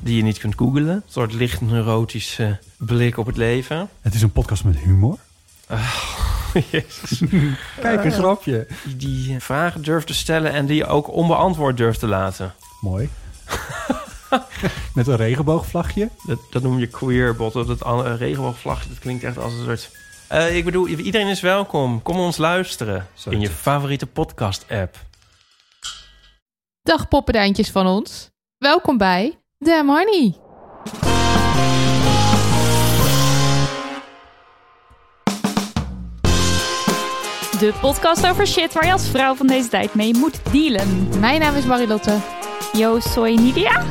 die je niet kunt googlen. Een soort licht neurotische blik op het leven. Het is een podcast met humor. Jezus. Kijk, een grapje. Die, die vragen durft te stellen en die je ook onbeantwoord durft te laten. Mooi. met een regenboogvlagje. Dat, dat noem je queer, botten. Dat an- eh, regenboogvlagje, dat klinkt echt als een soort... Eh, ik bedoel, iedereen is welkom. Kom ons luisteren Zo in je favoriete podcast-app. Dag poppendijntjes van ons. Welkom bij Damn Honey. De podcast over shit waar je als vrouw van deze tijd mee moet dealen. Mijn naam is Marilotte. Yo, soy Nidia?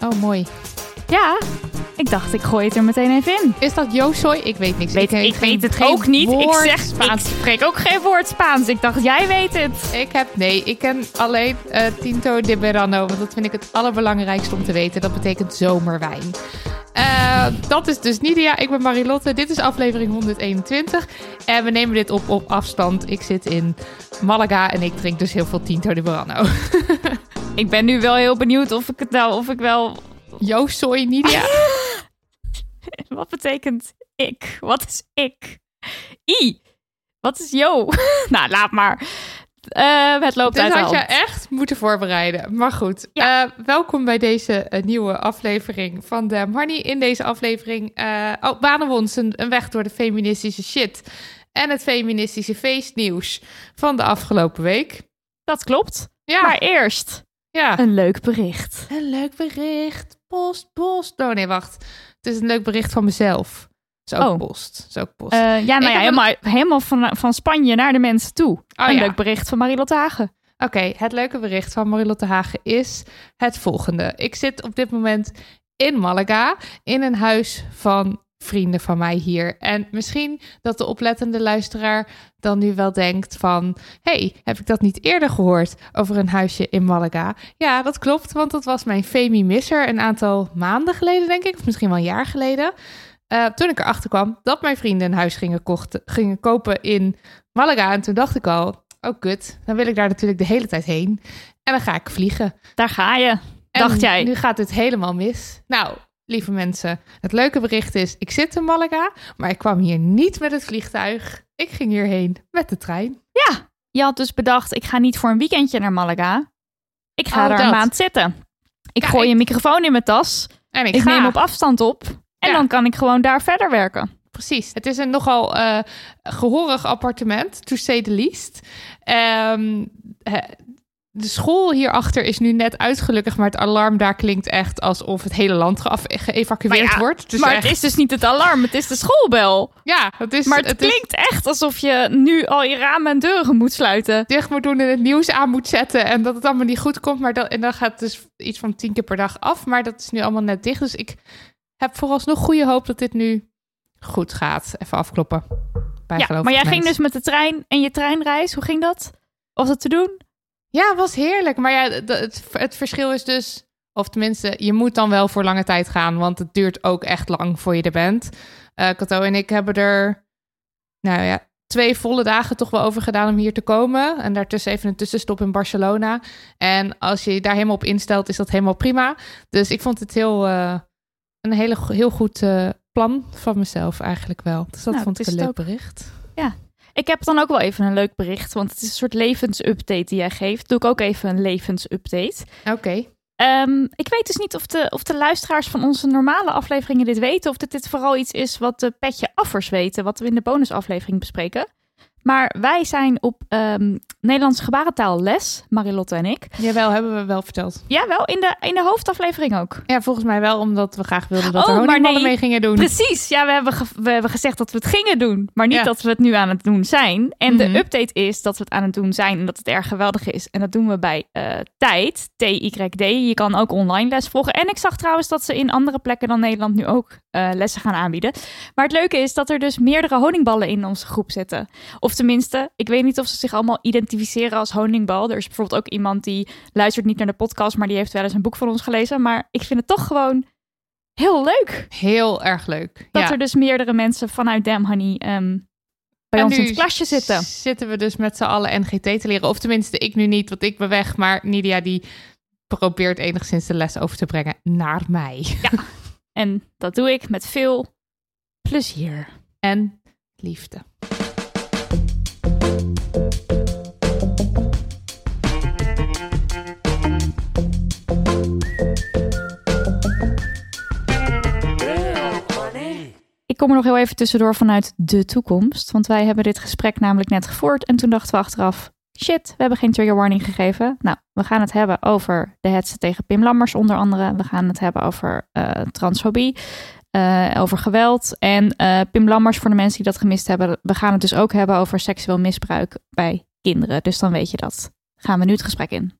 Oh, mooi. Ja, ik dacht ik gooi het er meteen even in. Is dat Josoy? Ik weet niks. Weet, ik weet het ook niet. Ik zeg, Spaans. ik spreek ook geen woord Spaans. Ik dacht, jij weet het. Ik heb, nee, ik ken alleen eh, Tinto de Verano, want dat vind ik het allerbelangrijkste om te weten. Dat betekent zomerwijn. Eh, dat is dus Nidia, ik ben Marilotte. Dit is aflevering 121 en we nemen dit op op afstand. Ik zit in Malaga en ik drink dus heel veel Tinto de Verano. Ik ben nu wel heel benieuwd of ik het nou, of ik wel... Josoy, Nidia. Wat betekent ik? Wat is ik? I. Wat is yo? nou, laat maar. Eh, het loopt Dit uit had je echt moeten voorbereiden. Maar goed, Ja. eh, welkom bij deze eh, nieuwe aflevering van de Honey. In deze aflevering oh, banen we ons een, een weg door de feministische shit en het feministische feestnieuws van de afgelopen week. Dat klopt. Ja, Maar eerst ja. een leuk bericht. Een leuk bericht. Post, post. Oh nee, wacht. Het is een leuk bericht van mezelf. Is ook Oh. post. Is ook post. Eh, ja, nou Ik ja, een- helemaal, helemaal van, van Spanje naar de mensen toe. Oh, een ja. leuk bericht van Marilotte Hagen. Oké, het leuke bericht van Marilotte Hagen is het volgende. Ik zit op dit moment in Malaga in een huis van vrienden van mij hier. En misschien dat de oplettende luisteraar dan nu wel denkt van... hey, heb ik dat niet eerder gehoord over een huisje in Malaga? Ja, dat klopt, want dat was mijn Femi Misser een aantal maanden geleden, denk ik. Of misschien wel een jaar geleden. Eh, toen ik erachter kwam dat mijn vrienden een huis gingen, kochten, gingen kopen in Malaga. En toen dacht ik al, oh kut, dan wil ik daar natuurlijk de hele tijd heen. En dan ga ik vliegen. Daar ga je, En dacht jij. Nu gaat het helemaal mis. Nou, lieve mensen, het leuke bericht is, ik zit in Malaga, maar ik kwam hier niet met het vliegtuig. Ik ging hierheen met de trein. Ja, je had dus bedacht, ik ga niet voor een weekendje naar Malaga. Ik ga Oh, daar dat. een maand zitten. Ik Ja, gooi ik- een microfoon in mijn tas. En ik, neem op afstand op. En Ja. dan kan ik gewoon daar verder werken. Precies. Het is een nogal eh gehoorig appartement, to say the least. Ehm, eh, de school hierachter is nu net uitgelukkig, maar het alarm daar klinkt echt alsof het hele land geëvacueerd ja, wordt. Dus maar echt- het is dus niet het alarm, het is de schoolbel. ja, het is, Maar het, klinkt echt alsof je nu al je ramen en deuren moet sluiten. dicht moet doen en het nieuws aan moet zetten en dat het allemaal niet goed komt. Maar dat, en dan gaat het dus iets van tien keer per dag af. Maar dat is nu allemaal net dicht. Dus ik heb vooralsnog goede hoop dat dit nu goed gaat. Even afkloppen. Ja, maar jij ging dus met de trein en je treinreis. Hoe ging dat? Was het te doen? Ja, was heerlijk. Maar ja, het, het verschil is dus... Of tenminste, je moet dan wel voor lange tijd gaan. Want het duurt ook echt lang voor je er bent. Eh Kato en ik hebben er... Nou ja, twee volle dagen toch wel over gedaan om hier te komen. En daartussen even een tussenstop in Barcelona. En als je je daar helemaal op instelt, is dat helemaal prima. Dus ik vond het heel... eh, een hele, heel goed eh, plan van mezelf eigenlijk wel. Dus dat Nou, vond ik een leuk bericht. Ik heb dan ook wel even een leuk bericht, want het is een soort levensupdate die jij geeft. Doe ik ook even een levensupdate. Oké. Ehm, ik weet dus niet of de, of de luisteraars van onze normale afleveringen dit weten, of dat dit vooral iets is wat de petje affers weten, wat we in de bonusaflevering bespreken. Maar wij zijn op ehm Nederlands gebarentaal les, Marilotte en ik. Jawel, hebben we wel verteld. Ja, wel in de, in de hoofdaflevering ook. Ja, volgens mij wel, omdat we graag wilden dat Oh, we maar honingballen nee, mee gingen doen. Precies, ja, we hebben, we hebben gezegd dat we het gingen doen, maar niet Ja. dat we het nu aan het doen zijn. En Mhm. de update is dat we het aan het doen zijn en dat het erg geweldig is. En dat doen we bij eh, Tijd, T-Y-D. Je kan ook online les volgen. En ik zag trouwens dat ze in andere plekken dan Nederland nu ook eh, lessen gaan aanbieden. Maar het leuke is dat er dus meerdere honingballen in onze groep zitten. Of tenminste, ik weet niet of ze zich allemaal identificeren als honingbal. Er is bijvoorbeeld ook iemand die luistert niet naar de podcast, maar die heeft wel eens een boek van ons gelezen. Maar ik vind het toch gewoon heel leuk Heel erg leuk. dat ja. er dus meerdere mensen vanuit Damn Honey ehm, bij En ons in het klasje zitten. Zitten we dus met z'n allen NGT te leren. Of tenminste, ik nu niet, want ik ben weg. Maar Nidia die probeert enigszins de les over te brengen naar mij. En dat doe ik met veel plezier. En liefde. Ik kom er nog heel even tussendoor vanuit de toekomst. Want wij hebben dit gesprek namelijk net gevoerd. En toen dachten we achteraf, shit, we hebben geen trigger warning gegeven. Nou, we gaan het hebben over de hetze tegen Pim Lammers onder andere. We gaan het hebben over eh, transfobie. Eh, over geweld. En eh, Pim Lammers, voor de mensen die dat gemist hebben, we gaan het dus ook hebben over seksueel misbruik bij kinderen. Dus dan weet je dat. Gaan we nu het gesprek in.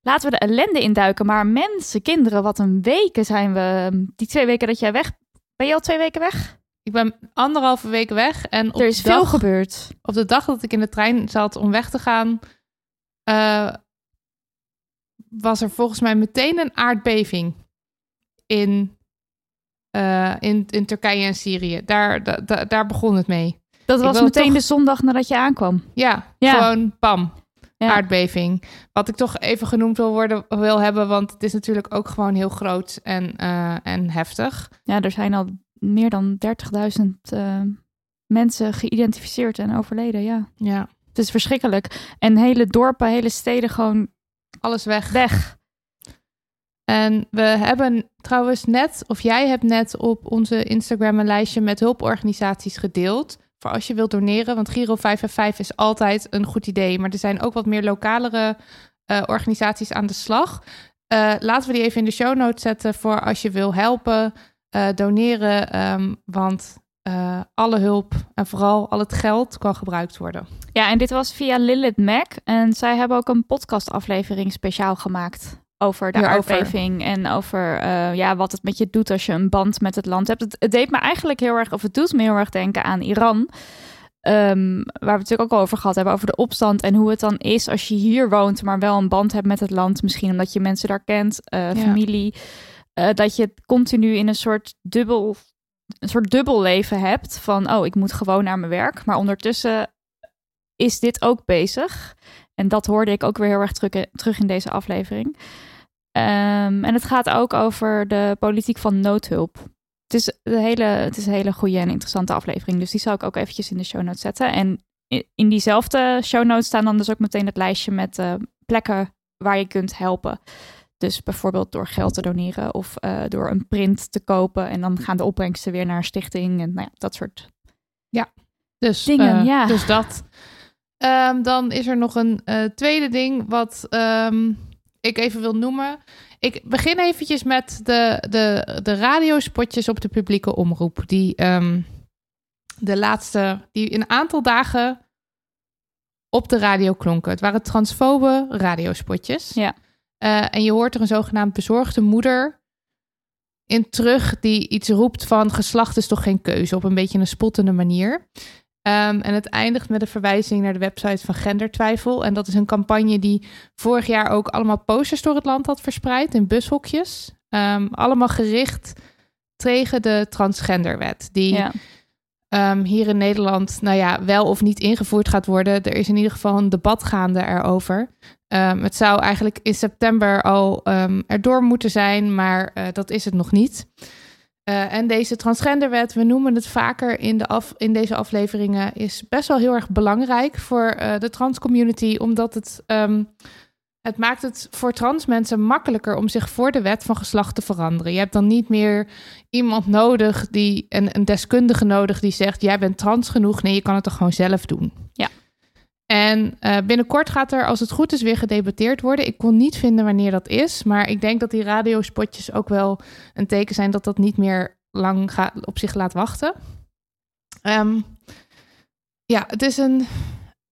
Laten we de ellende induiken. Maar mensen, kinderen, wat een weken zijn we. Die twee weken dat jij weg. Ben je al twee weken weg? Ik ben anderhalve week weg. En op, er is dag, veel gebeurd. op de dag dat ik in de trein zat om weg te gaan... eh, was er volgens mij meteen een aardbeving in, eh, in, in Turkije en Syrië. Daar, da- da- daar begon het mee. Dat was meteen toch- de zondag nadat je aankwam. Ja, Ja. gewoon pam. Ja. Aardbeving. Wat ik toch even genoemd wil, worden, wil hebben, want het is natuurlijk ook gewoon heel groot en, eh, en heftig. Ja, er zijn al meer dan 30.000 eh, mensen geïdentificeerd en overleden. Ja, Ja, het is verschrikkelijk. En hele dorpen, hele steden gewoon alles weg. weg. En we hebben trouwens net, of jij hebt net op onze Instagram een lijstje met hulporganisaties gedeeld. Voor als je wilt doneren, want Giro 555 is altijd een goed idee. Maar er zijn ook wat meer lokalere eh, organisaties aan de slag. Eh, laten we die even in de show notes zetten voor als je wil helpen, eh, doneren. ehm, want alle hulp en vooral al het geld kan gebruikt worden. Ja, en dit was via Lilith Mac. En zij hebben ook een podcastaflevering speciaal gemaakt over de Hierover. aardbeving en over eh, ja, wat het met je doet als je een band met het land hebt. Het, het deed me eigenlijk heel erg, of het doet me heel erg denken aan Iran. Ehm, waar we het natuurlijk ook al over gehad hebben, over de opstand en hoe het dan is als je hier woont, maar wel een band hebt met het land. Misschien omdat je mensen daar kent, eh, Ja. familie. eh, dat je continu in een soort dubbel, een soort dubbel leven hebt van, oh, ik moet gewoon naar mijn werk. Maar ondertussen is dit ook bezig. En dat hoorde ik ook weer heel erg terug, terug in deze aflevering. Ehm, en het gaat ook over de politiek van noodhulp. Het is, een hele, het is een hele goede en interessante aflevering. Dus die zal ik ook eventjes in de show notes zetten. En in diezelfde show notes staan dan dus ook meteen het lijstje met eh, plekken waar je kunt helpen. Dus bijvoorbeeld door geld te doneren of eh, door een print te kopen. En dan gaan de opbrengsten weer naar een stichting en nou ja, dat soort Dus, Dingen, eh, ja. dus dat. Ehm, dan is er nog een tweede ding wat ehm, ik even wil noemen. Ik begin eventjes met de, de, de radiospotjes op de publieke omroep. Die ehm, de laatste, die een aantal dagen op de radio klonken. Het waren transfobe radiospotjes. Ja. Eh, en je hoort er een zogenaamd bezorgde moeder in terug die iets roept van geslacht is toch geen keuze op een beetje een spottende manier. Ehm, en het eindigt met een verwijzing naar de website van Gendertwijfel. En dat is een campagne die vorig jaar ook allemaal posters door het land had verspreid in bushokjes. Ehm, allemaal gericht tegen de transgenderwet. Die Ja. ehm, hier in Nederland, nou ja, wel of niet ingevoerd gaat worden. Er is in ieder geval een debat gaande erover. Het zou eigenlijk in september al erdoor moeten zijn, maar eh, dat is het nog niet. Eh, en deze transgenderwet, we noemen het vaker in, de af, in deze afleveringen, is best wel heel erg belangrijk voor eh, de transcommunity, omdat het ehm, het maakt het voor trans mensen makkelijker om zich voor de wet van geslacht te veranderen. Je hebt dan niet meer iemand nodig die een, een deskundige nodig die zegt: jij bent trans genoeg. Nee, je kan het toch gewoon zelf doen. Ja. En uh, binnenkort gaat er, als het goed is, weer gedebatteerd worden. Ik kon niet vinden wanneer dat is, maar ik denk dat die radiospotjes ook wel een teken zijn dat dat niet meer lang gaat, op zich laat wachten. Um, ja, het is een.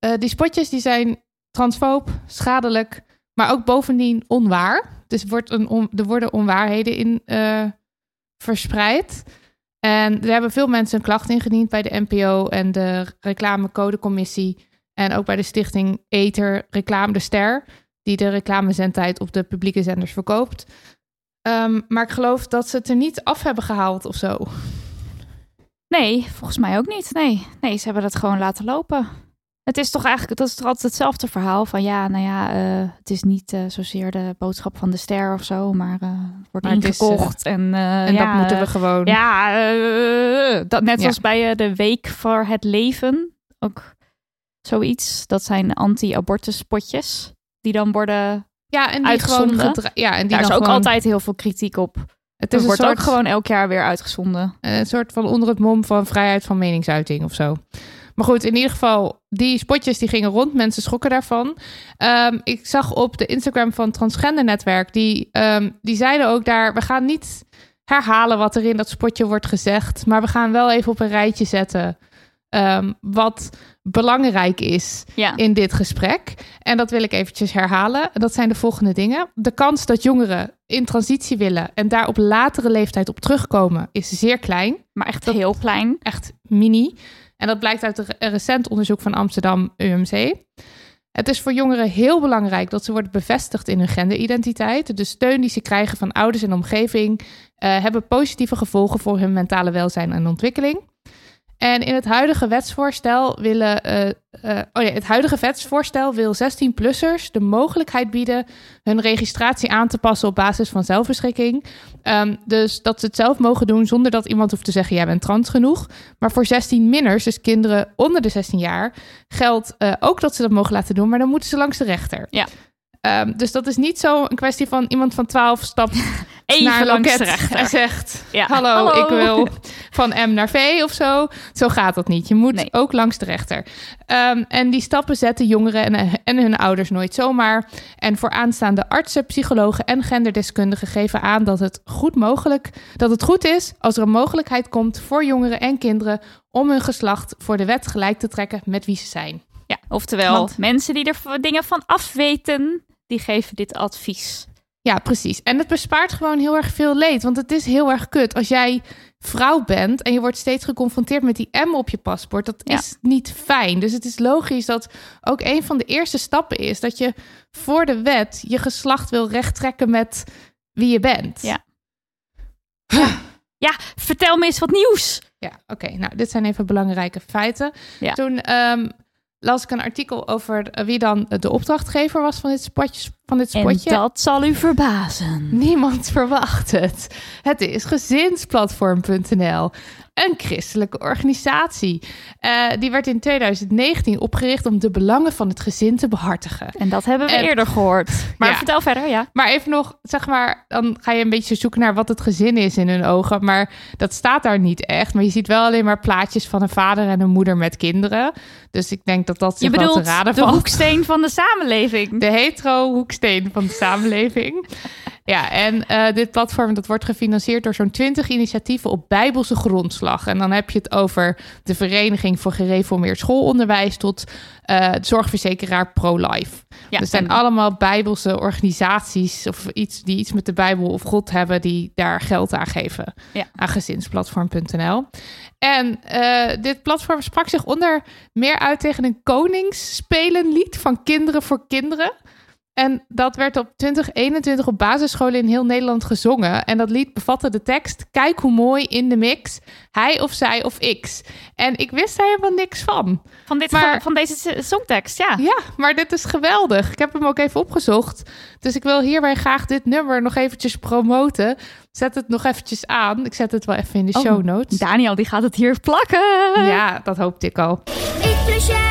Uh, die spotjes die zijn transfoob, schadelijk, maar ook bovendien onwaar. Dus wordt een er worden onwaarheden in uh, verspreid. En er hebben veel mensen een klacht ingediend bij de NPO en de reclamecodecommissie. En ook bij de stichting Eter Reclame de Ster, die de reclamezendtijd op de publieke zenders verkoopt. Um, maar ik geloof dat ze het er niet af hebben gehaald of zo. Nee, volgens mij ook niet. Nee, nee ze hebben dat gewoon laten lopen. Het is toch eigenlijk, dat is toch altijd hetzelfde verhaal van ja, nou ja, uh, het is niet uh, zozeer de boodschap van de ster of zo, maar uh, het wordt maar ingekocht is, en, en ja, dat moeten we gewoon. Ja, dat, net zoals bij de Week voor het Leven, ook zoiets. Dat zijn anti-abortus spotjes die dan worden ja, en die uitgezonden. Gewoon ja, en die Daar is ook gewoon- altijd heel veel kritiek op. Het is wordt een ook soort, gewoon elk jaar weer uitgezonden. een soort van onder het mom van vrijheid van meningsuiting of zo. Maar goed, in ieder geval, die spotjes die gingen rond. Mensen schrokken daarvan. Ehm, ik zag op de Instagram van Transgender Netwerk, die, ehm, die zeiden ook daar, we gaan niet herhalen wat er in dat spotje wordt gezegd, maar we gaan wel even op een rijtje zetten ehm, wat belangrijk is Ja. in dit gesprek. En dat wil ik eventjes herhalen. Dat zijn de volgende dingen. De kans dat jongeren in transitie willen en daar op latere leeftijd op terugkomen is zeer klein. Maar echt Dat- heel klein. Echt mini. En dat blijkt uit een recent onderzoek van Amsterdam UMC. Het is voor jongeren heel belangrijk dat ze worden bevestigd in hun genderidentiteit. De steun die ze krijgen van ouders en omgeving eh, hebben positieve gevolgen voor hun mentale welzijn en ontwikkeling. En in het huidige wetsvoorstel willen. eh, eh, oh ja, het huidige wetsvoorstel wil 16-plussers de mogelijkheid bieden hun registratie aan te passen op basis van zelfbeschikking. Ehm, dus dat ze het zelf mogen doen zonder dat iemand hoeft te zeggen: jij bent trans genoeg. Maar voor 16-minners, dus kinderen onder de 16 jaar, geldt eh, ook dat ze dat mogen laten doen, maar dan moeten ze langs de rechter. Ja. Ehm, dus dat is niet zo een kwestie van iemand van 12 stapt Even langs rechter. en zegt: Ja. hallo, Hallo. ik wil van M naar V of zo. Zo gaat dat niet. Je moet Nee. ook langs de rechter. Ehm, en die stappen zetten jongeren en, en hun ouders nooit zomaar. En voor aanstaande artsen, psychologen en genderdeskundigen geven aan dat het goed mogelijk, dat het goed is als er een mogelijkheid komt voor jongeren en kinderen om hun geslacht voor de wet gelijk te trekken met wie ze zijn. Ja, oftewel, Want- mensen die er dingen van afweten, die geven dit advies. Ja, precies. En het bespaart gewoon heel erg veel leed. Want het is heel erg kut. Als jij vrouw bent en je wordt steeds geconfronteerd met die M op je paspoort, dat Ja. is niet fijn. Dus het is logisch dat ook een van de eerste stappen is dat je voor de wet je geslacht wil rechttrekken met wie je bent. Ja. Ja, vertel me eens wat nieuws. Ja, oké. Nou, dit zijn even belangrijke feiten. Ja. Toen ehm, las ik een artikel over wie dan de opdrachtgever was van dit spotje. Van dit spotje. En dat zal u verbazen. Niemand verwacht het. Het is gezinsplatform.nl. Een christelijke organisatie. Eh, die werd in 2019 opgericht om de belangen van het gezin te behartigen. En dat hebben we En- eerder gehoord. Maar Ja. vertel verder, ja. Maar even nog, zeg maar, dan ga je een beetje zoeken naar wat het gezin is in hun ogen. Maar dat staat daar niet echt. Maar je ziet wel alleen maar plaatjes van een vader en een moeder met kinderen. Dus ik denk dat dat Je zich wel te bedoelt raden de valt. hoeksteen van de samenleving. De hetero-hoeksteen van de samenleving. Ja, en eh, dit platform dat wordt gefinancierd door zo'n 20 initiatieven op bijbelse grondslag. En dan heb je het over de Vereniging voor Gereformeerd Schoolonderwijs tot de zorgverzekeraar ProLife. Ja, Er zijn en- allemaal bijbelse organisaties of iets die iets met de Bijbel of God hebben die daar geld aan geven. Ja. Aan gezinsplatform.nl. En eh, dit platform sprak zich onder meer uit tegen een koningsspelenlied van Kinderen voor Kinderen. En dat werd op 2021 op basisscholen in heel Nederland gezongen. En dat lied bevatte de tekst: Kijk hoe mooi in de mix, hij of zij of X. En ik wist daar helemaal niks van. Van, dit, Maar- van deze songtekst, ja. Ja, maar dit is geweldig. Ik heb hem ook even opgezocht. Dus ik wil hierbij graag dit nummer nog eventjes promoten. Zet het nog eventjes aan. Ik zet het wel even in de Oh, show notes. Daniel, die gaat het hier plakken. Ja, dat hoopte ik al. Ik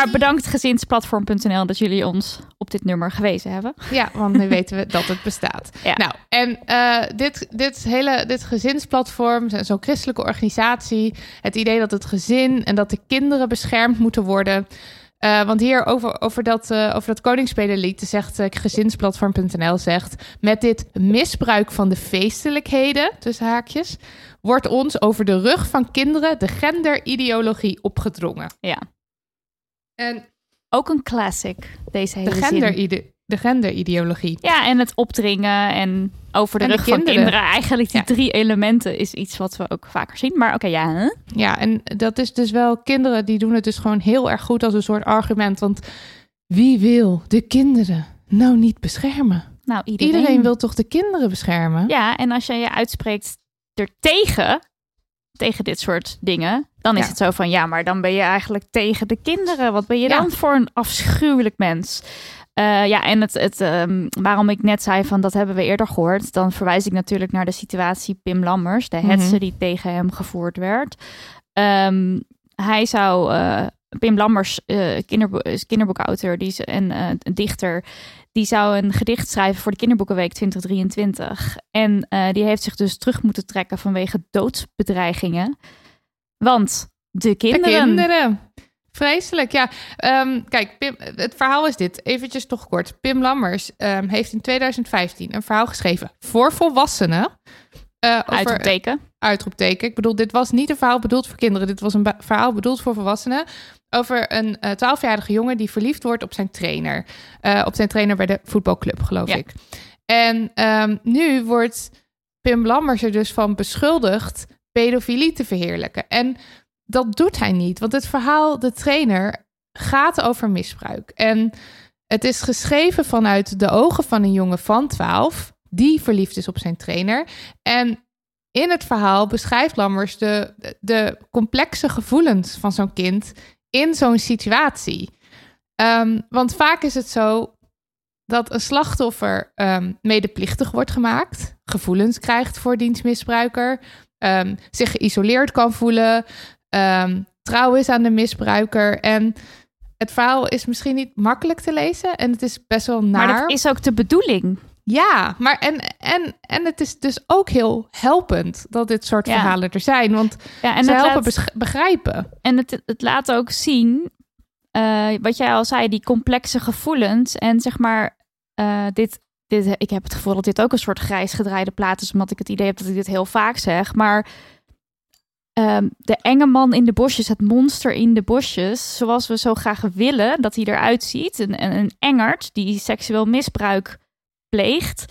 Maar bedankt gezinsplatform.nl dat jullie ons op dit nummer gewezen hebben. Ja, want nu weten we dat het bestaat. Ja. Nou, en eh, dit, dit hele dit gezinsplatform, zo'n christelijke organisatie, het idee dat het gezin en dat de kinderen beschermd moeten worden. Eh, want hier over, over, dat, eh over dat koningsspelerlied zegt gezinsplatform.nl zegt... met dit misbruik van de feestelijkheden, tussen haakjes... wordt ons over de rug van kinderen de genderideologie opgedrongen. Ja. En Ook een classic, deze hele de, zin. genderide de genderideologie. Ja, en het opdringen en over de En de rug van kinderen. Eigenlijk die Ja. drie elementen is iets wat we ook vaker zien. Maar oké, ja. hè? Ja, en dat is dus wel, kinderen die doen het dus gewoon heel erg goed als een soort argument. Want wie wil de kinderen nou niet beschermen? Nou, iedereen. Iedereen, wil toch de kinderen beschermen? Ja, en als je je uitspreekt er tegen, tegen dit soort dingen, dan is Ja. het zo van ja, maar dan ben je eigenlijk tegen de kinderen. Wat ben je Ja. dan voor een afschuwelijk mens? Eh, ja, en het, het, ehm, waarom ik net zei van dat hebben we eerder gehoord, dan verwijs ik natuurlijk naar de situatie Pim Lammers, de hetze Mhm. die tegen hem gevoerd werd. Ehm, hij zou, eh, Pim Lammers, kinderbo is kinderboekauteur die is, en een dichter, die zou een gedicht schrijven voor de Kinderboekenweek 2023. En die heeft zich dus terug moeten trekken vanwege doodsbedreigingen. Want de De kinderen. kinderen. Vreselijk, ja. Ehm, kijk, Pim, het verhaal is dit. Eventjes toch kort. Pim Lammers ehm, heeft in 2015 een verhaal geschreven voor volwassenen. eh, over, Uitroepteken. uitroepteken. Ik bedoel, dit was niet een verhaal bedoeld voor kinderen. Dit was een verhaal bedoeld voor volwassenen. Over een eh 12-jarige jongen die verliefd wordt op zijn trainer. Eh, op zijn trainer bij de voetbalclub, geloof Ja. ik. En ehm, nu wordt Pim Lammers er dus van beschuldigd pedofilie te verheerlijken. En dat doet hij niet. Want het verhaal, de trainer, gaat over misbruik. En het is geschreven vanuit de ogen van een jongen van 12... die verliefd is op zijn trainer. En in het verhaal beschrijft Lammers de, de complexe gevoelens van zo'n kind in zo'n situatie. Ehm, want vaak is het zo dat een slachtoffer ehm, medeplichtig wordt gemaakt, gevoelens krijgt voor dienstmisbruiker, ehm, zich geïsoleerd kan voelen, ehm, trouw is aan de misbruiker. En het verhaal is misschien niet makkelijk te lezen en het is best wel naar. Maar dat is ook de bedoeling. Ja, maar en, en, en het is dus ook heel helpend dat dit soort Ja. verhalen er zijn. Want Ja, en ze helpen laat- begrijpen. En het, het laat ook zien, eh, wat jij al zei, die complexe gevoelens. En zeg maar, eh, dit, dit, ik heb het gevoel dat dit ook een soort grijs gedraaide plaat is, omdat ik het idee heb dat ik dit heel vaak zeg. Maar ehm, de enge man in de bosjes, het monster in de bosjes, zoals we zo graag willen dat hij eruit ziet, een, een, een engert die seksueel misbruik pleegt.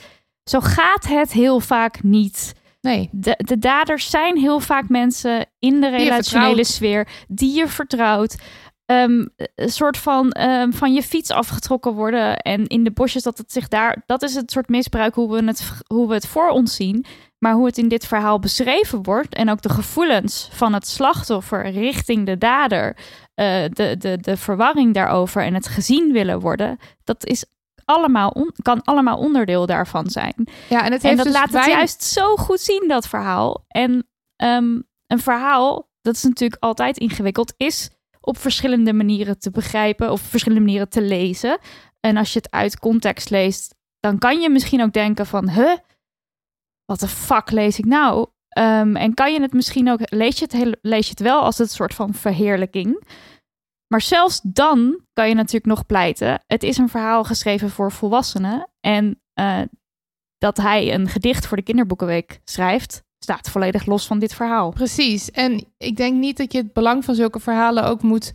Zo gaat het heel vaak niet Nee, de, de daders zijn heel vaak mensen in de relationele sfeer die je vertrouwt. Ehm, een soort van ehm, van je fiets afgetrokken worden en in de bosjes dat het zich daar. Dat is het soort misbruik hoe we het, hoe we het voor ons zien. Maar hoe het in dit verhaal beschreven wordt en ook de gevoelens van het slachtoffer richting de dader, eh, de, de, de verwarring daarover en het gezien willen worden, dat is allemaal on- kan allemaal onderdeel daarvan zijn. ja, en het En heeft dat dus laat het juist zo goed zien, dat verhaal. En ehm, een verhaal, dat is natuurlijk altijd ingewikkeld, is op verschillende manieren te begrijpen of verschillende manieren te lezen. En als je het uit context leest, dan kan je misschien ook denken van, huh, wat de fuck lees ik nou? Ehm, en kan je het misschien ook, lees je het, lees je het wel als het soort van verheerlijking. Maar zelfs dan kan je natuurlijk nog pleiten. Het is een verhaal geschreven voor volwassenen. En eh, dat hij een gedicht voor de kinderboekenweek schrijft, staat volledig los van dit verhaal. Precies. En ik denk niet dat je het belang van zulke verhalen ook moet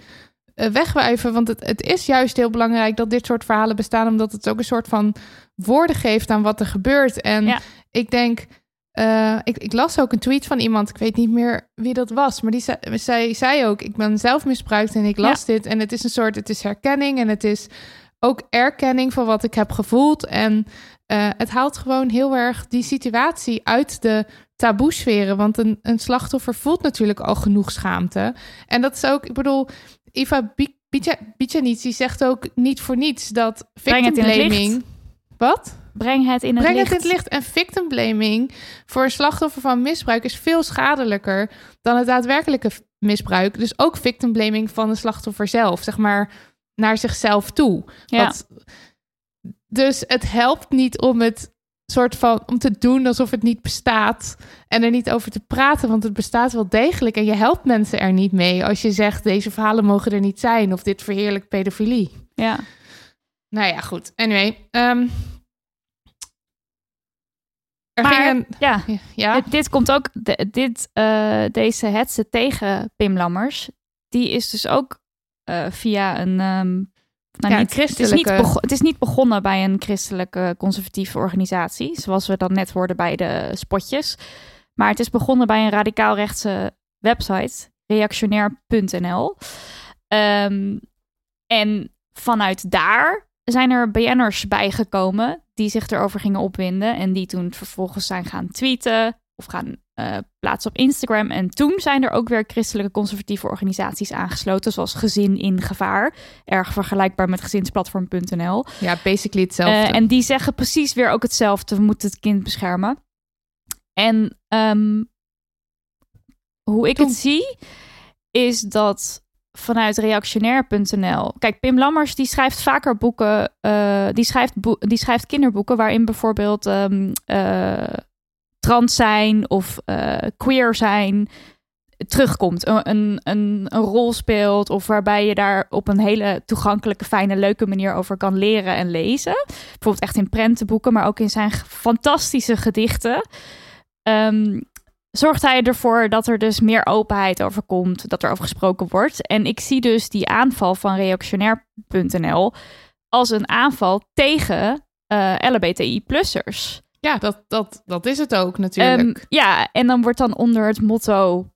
eh, wegwijven. Want het, het is juist heel belangrijk dat dit soort verhalen bestaan, omdat het ook een soort van woorden geeft aan wat er gebeurt. En Ja. ik denk. eh, ik, ik las ook een tweet van iemand, ik weet niet meer wie dat was, maar die zei, zij zei ook: Ik ben zelf misbruikt en ik las dit. En het is een soort, het is herkenning en het is ook erkenning van wat ik heb gevoeld. En eh, het haalt gewoon heel erg die situatie uit de taboesferen. Want een, een slachtoffer voelt natuurlijk al genoeg schaamte. En dat is ook, ik bedoel, Iva Bi- Bija- Bijanici zegt ook niet voor niets dat Breng victimblaming... licht. Wat? Breng het in het Breng licht. het in het licht. En victimblaming voor een slachtoffer van misbruik is veel schadelijker dan het daadwerkelijke misbruik. Dus ook victim blaming van de slachtoffer zelf, zeg maar, naar zichzelf toe. Ja. Wat- dus het helpt niet om het soort van om te doen alsof het niet bestaat en er niet over te praten, want het bestaat wel degelijk en je helpt mensen er niet mee als je zegt deze verhalen mogen er niet zijn of dit verheerlijkt pedofilie. Ja. Nou ja, goed. Anyway, ehm er Maar, ging een ja. ja, Dit, dit komt ook, dit, eh, deze hetze tegen Pim Lammers, die is dus ook eh, via een. ehm, nou, Ja, niet, het, is niet het is niet begonnen bij een christelijke conservatieve organisatie, zoals we dat net hoorden bij de spotjes. Maar het is begonnen bij een radicaal-rechtse website, reactionair.nl. Ehm, en vanuit daar zijn er BN'ers bijgekomen die zich erover gingen opwinden. En die toen vervolgens zijn gaan tweeten of gaan eh, plaatsen op Instagram. En toen zijn er ook weer christelijke conservatieve organisaties aangesloten, zoals Gezin in Gevaar. Erg vergelijkbaar met gezinsplatform.nl. ja, basically hetzelfde. Eh, en die zeggen precies weer ook hetzelfde. We moeten het kind beschermen. En ehm, hoe ik Toen- het zie, is dat vanuit reactionair.nl. Kijk, Pim Lammers die schrijft vaker boeken. eh, die, schrijft die schrijft kinderboeken waarin bijvoorbeeld ehm, eh, trans zijn of eh, queer zijn terugkomt. Een, een, een, rol speelt of waarbij je daar op een hele toegankelijke, fijne, leuke manier over kan leren en lezen. Bijvoorbeeld echt in prentenboeken, maar ook in zijn fantastische gedichten. Ehm, zorgt hij ervoor dat er dus meer openheid over komt, dat er over gesproken wordt. En ik zie dus die aanval van reactionair.nl als een aanval tegen eh LBTI-plussers. Ja, dat, dat, dat is het ook natuurlijk. Ehm, ja, en dan wordt dan onder het motto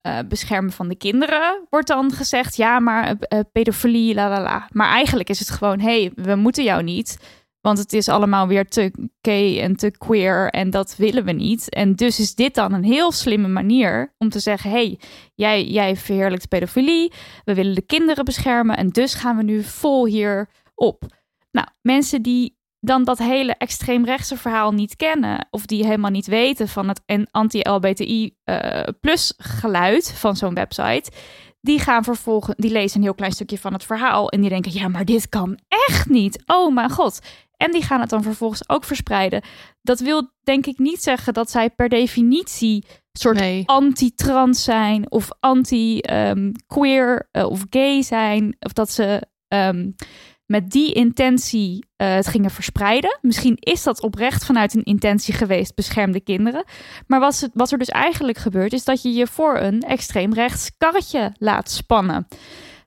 eh, beschermen van de kinderen, wordt dan gezegd, ja, maar eh, pedofilie, la la la. Maar eigenlijk is het gewoon, hey, we moeten jou niet, want het is allemaal weer te gay en te queer en dat willen we niet. En dus is dit dan een heel slimme manier om te zeggen, hey, jij, jij verheerlijkt pedofilie, we willen de kinderen beschermen en dus gaan we nu vol hier op. Nou, mensen die dan dat hele extreemrechtse verhaal niet kennen of die helemaal niet weten van het en anti-LBTI eh, plus geluid van zo'n website, die gaan vervolgens, die lezen een heel klein stukje van het verhaal en die denken, ja, maar dit kan echt niet. Oh mijn god. En die gaan het dan vervolgens ook verspreiden. Dat wil denk ik niet zeggen dat zij per definitie soort nee. anti-trans zijn of anti-queer of gay zijn. Of dat ze ehm, met die intentie eh, het gingen verspreiden. Misschien is dat oprecht vanuit een intentie geweest, bescherm de kinderen. Maar wat, wat er dus eigenlijk gebeurt, is dat je je voor een extreem rechts karretje laat spannen.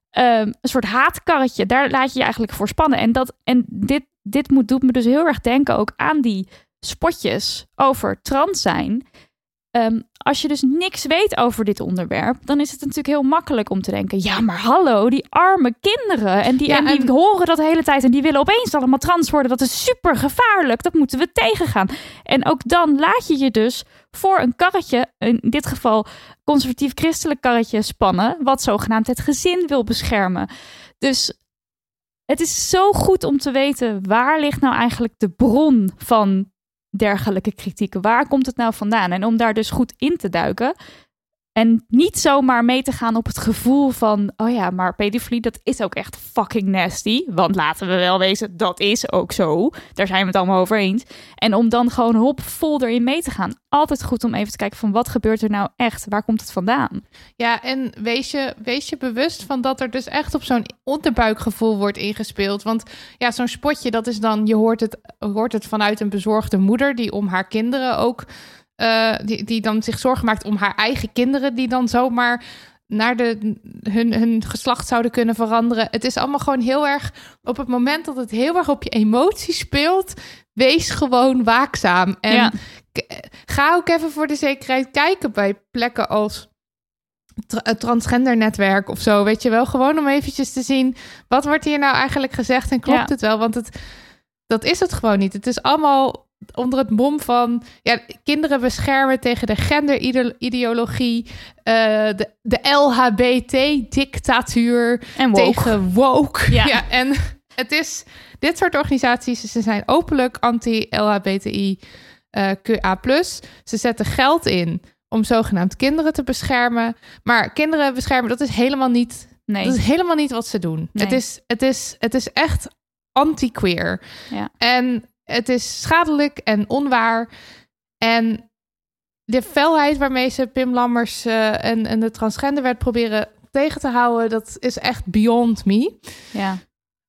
Ehm, een soort haatkarretje, daar laat je je eigenlijk voor spannen. En, dat, en dit, dit moet, doet me dus heel erg denken ook aan die spotjes over trans zijn. Ehm, als je dus niks weet over dit onderwerp, dan is het natuurlijk heel makkelijk om te denken: ja, maar hallo, die arme kinderen. En die, Ja, en die en- horen dat de hele tijd en die willen opeens allemaal trans worden. Dat is super gevaarlijk. Dat moeten we tegengaan. En ook dan laat je je dus voor een karretje, in dit geval conservatief-christelijk karretje, spannen, wat zogenaamd het gezin wil beschermen. Dus het is zo goed om te weten waar ligt nou eigenlijk de bron van dergelijke kritieken. Waar komt het nou vandaan? En om daar dus goed in te duiken. En niet zomaar mee te gaan op het gevoel van... oh ja, maar pedofilie, dat is ook echt fucking nasty. Want laten we wel wezen, dat is ook zo. Daar zijn we het allemaal over eens. En om dan gewoon hop vol erin mee te gaan. Altijd goed om even te kijken van wat gebeurt er nou echt? Waar komt het vandaan? Ja, en wees je, wees je bewust van dat er dus echt op zo'n onderbuikgevoel wordt ingespeeld. Want ja, zo'n spotje, dat is dan, je hoort het, hoort het vanuit een bezorgde moeder die om haar kinderen ook, eh, die, die dan zich zorgen maakt om haar eigen kinderen, die dan zomaar naar de, hun, hun geslacht zouden kunnen veranderen. Het is allemaal gewoon heel erg, op het moment dat het heel erg op je emoties speelt, wees gewoon waakzaam. En Ja. ga ook even voor de zekerheid kijken bij plekken als tra- het transgendernetwerk of zo, weet je wel. Gewoon om eventjes te zien, wat wordt hier nou eigenlijk gezegd en klopt Ja. het wel? Want het, dat is het gewoon niet. Het is allemaal onder het mom van ja, kinderen beschermen tegen de genderideologie, eh de, de LHBT-dictatuur, tegen woke. Ja. Ja. en het is dit soort organisaties, ze zijn openlijk anti-LHBTI. eh QA+. Ze zetten geld in om zogenaamd kinderen te beschermen. Maar kinderen beschermen, dat is helemaal niet, Nee. dat is helemaal niet wat ze doen. Nee. Het, is, het, is, het is echt anti-queer. Ja. En het is schadelijk en onwaar. En de felheid waarmee ze Pim Lammers eh, en, en de transgenderwet proberen tegen te houden, dat is echt beyond me. ja.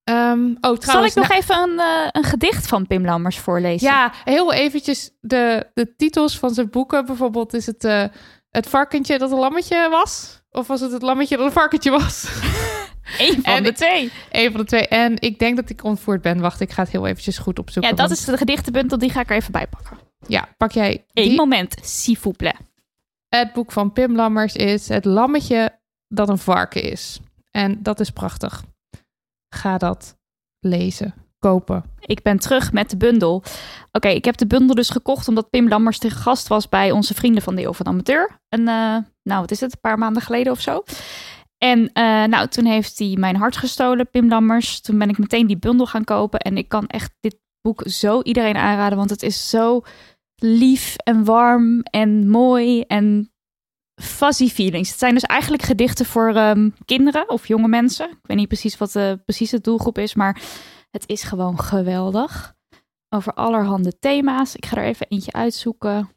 Ehm, oh, trouwens, Zal ik nog nou- even een, eh, een gedicht van Pim Lammers voorlezen? Ja, heel eventjes de, de titels van zijn boeken. Bijvoorbeeld is het eh, het varkentje dat een lammetje was? Of was het het lammetje dat een varkentje was? Eén van En de twee. Eén van de twee. En ik denk dat ik ontvoerd ben. Wacht, ik ga het heel eventjes goed opzoeken. Ja, dat want- is de gedichtenbundel, die ga ik er even bij pakken. Ja, pak jij Eén die. moment, s'il vous plaît. Het boek van Pim Lammers is Het lammetje dat een varken is. En dat is prachtig. Ga dat lezen, kopen. Ik ben terug met de bundel. Oké, ik heb de bundel dus gekocht omdat Pim Lammers te gast was bij onze vrienden van de Eeuw van Amateur. En eh, nou, wat is het, een paar maanden geleden of zo. En eh, nou, toen heeft hij mijn hart gestolen, Pim Lammers. Toen ben ik meteen die bundel gaan kopen. En ik kan echt dit boek zo iedereen aanraden, want het is zo lief en warm en mooi en fuzzy feelings. Het zijn dus eigenlijk gedichten voor ehm, kinderen of jonge mensen. Ik weet niet precies wat de precieze doelgroep is, maar het is gewoon geweldig. Over allerhande thema's. Ik ga er even eentje uitzoeken.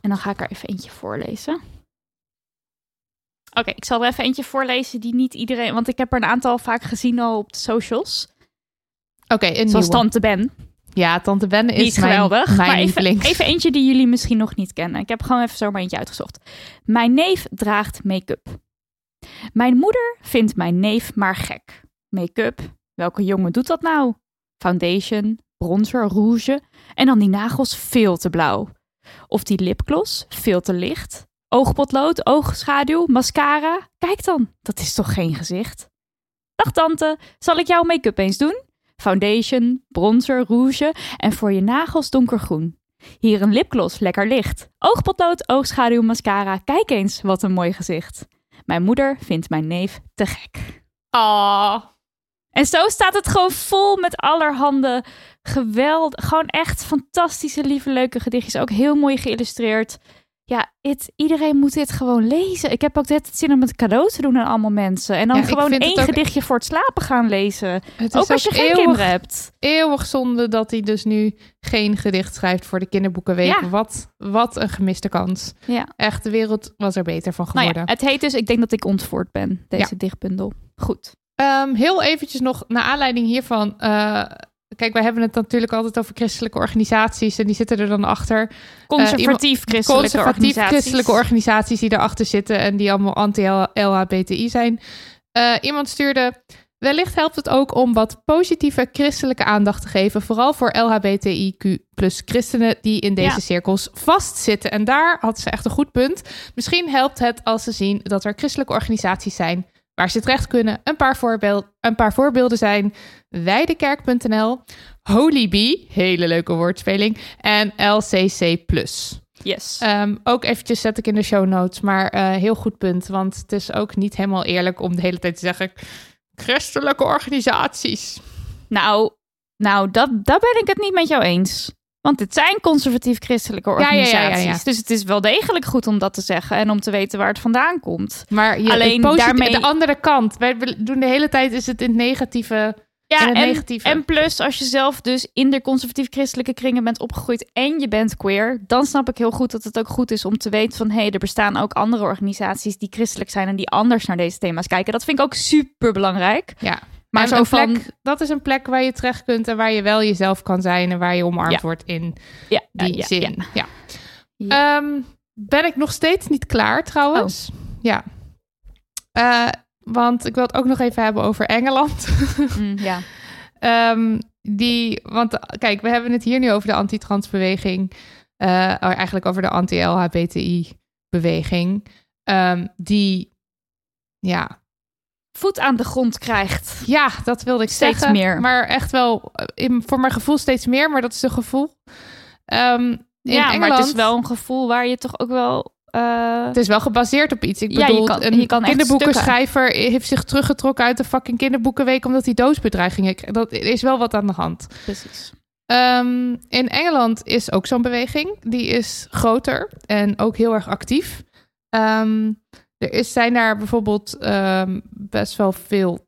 En dan ga ik er even eentje voorlezen. Oké, ik zal er even eentje voorlezen die niet iedereen... Want ik heb er een aantal vaak gezien al op de socials. Oké, een Zoals nieuwe. Tante Ben. Ja, Tante Ben is Niet mijn, geweldig. mijn maar even, even eentje die jullie misschien nog niet kennen. Ik heb gewoon even zomaar eentje uitgezocht. Mijn neef draagt make-up. Mijn moeder vindt mijn neef maar gek. Make-up? Welke jongen doet dat nou? Foundation, bronzer, rouge en dan die nagels veel te blauw. Of die lipgloss, veel te licht. Oogpotlood, oogschaduw, mascara. Kijk dan, dat is toch geen gezicht? Dag tante, zal ik jouw make-up eens doen? Foundation, bronzer, rouge en voor je nagels donkergroen. Hier een lipgloss, lekker licht. Oogpotlood, oogschaduw, mascara. Kijk eens, wat een mooi gezicht. Mijn moeder vindt mijn neef te gek. Ah, En zo staat het gewoon vol met allerhande geweld. Gewoon echt fantastische, lieve, leuke gedichtjes. Ook heel mooi geïllustreerd. Ja, iedereen moet dit gewoon lezen. Ik heb ook net het zin om het cadeau te doen aan allemaal mensen. En dan Ja, gewoon één ook- gedichtje voor het slapen gaan lezen. het is Ook als je geen eeuwig, kinderen hebt. eeuwig zonde dat hij dus nu geen gedicht schrijft voor de kinderboekenweek. Ja. Wat, wat een gemiste kans. Ja. Echt, de wereld was er beter van Nou geworden. ja, het heet dus Ik denk dat ik ontvoerd ben, deze dichtbundel. Goed. Ehm, heel eventjes nog, naar aanleiding hiervan. eh, kijk, wij hebben het natuurlijk altijd over christelijke organisaties. En die zitten er dan achter. Conservatief christelijke Conservatief organisaties. christelijke organisaties die erachter zitten. En die allemaal anti-LHBTI zijn. Eh, iemand stuurde... Wellicht helpt het ook om wat positieve christelijke aandacht te geven. Vooral voor LHBTIQ plus christenen die in deze Ja. cirkels vastzitten. En daar had ze echt een goed punt. Misschien helpt het als ze zien dat er christelijke organisaties zijn waar ze terecht kunnen. Een paar, voorbeeld, een paar voorbeelden zijn weidekerk.nl, Holy Bee, hele leuke woordspeling, en LCC+. Yes. Ehm, ook eventjes zet ik in de show notes, maar eh, heel goed punt. Want het is ook niet helemaal eerlijk om de hele tijd te zeggen... christelijke organisaties. Nou, nou dat, daar ben ik het niet met jou eens. Want het zijn conservatief-christelijke ja, ja, organisaties. Dus het is wel degelijk goed om dat te zeggen en om te weten waar het vandaan komt. Maar je, Alleen daarmee- de andere kant. Wij doen de hele tijd is het in het negatieve... Ja, En en plus als je zelf dus in de conservatief-christelijke kringen bent opgegroeid en je bent queer, dan snap ik heel goed dat het ook goed is om te weten van hé, hey, er bestaan ook andere organisaties die christelijk zijn en die anders naar deze thema's kijken. Dat vind ik ook super belangrijk. Ja, Maar en zo een van plek, dat is een plek waar je terecht kunt... en waar je wel jezelf kan zijn... en waar je omarmd Ja. wordt in ja, die ja, zin. ja. Ehm, ben ik nog steeds niet klaar trouwens? Ja. Eh, want ik wil het ook nog even hebben over Engeland. Mm, ja. Ehm, die, want eh, kijk, we hebben het hier nu over de antitransbeweging. oh, eigenlijk over de anti-LHBTI-beweging. Ehm, die, ja, Voet aan de grond krijgt. ja, dat wilde ik Steeds zeggen. meer. Maar echt wel, eh, in, voor mijn gevoel steeds meer, maar dat is een gevoel. Ehm, in ja, maar Engeland, het is wel een gevoel waar je toch ook wel. eh, Het is wel gebaseerd op iets. Ik Ja, je bedoel, kan- een je kan echt kinderboekenschrijver heeft zich teruggetrokken uit de fucking kinderboekenweek omdat hij doosbedreigingen kreeg. Dat is wel wat aan de hand. Precies. Ehm, in Engeland is ook zo'n beweging. Die is groter en ook heel erg actief. Ehm, er is, zijn daar bijvoorbeeld ehm, best wel veel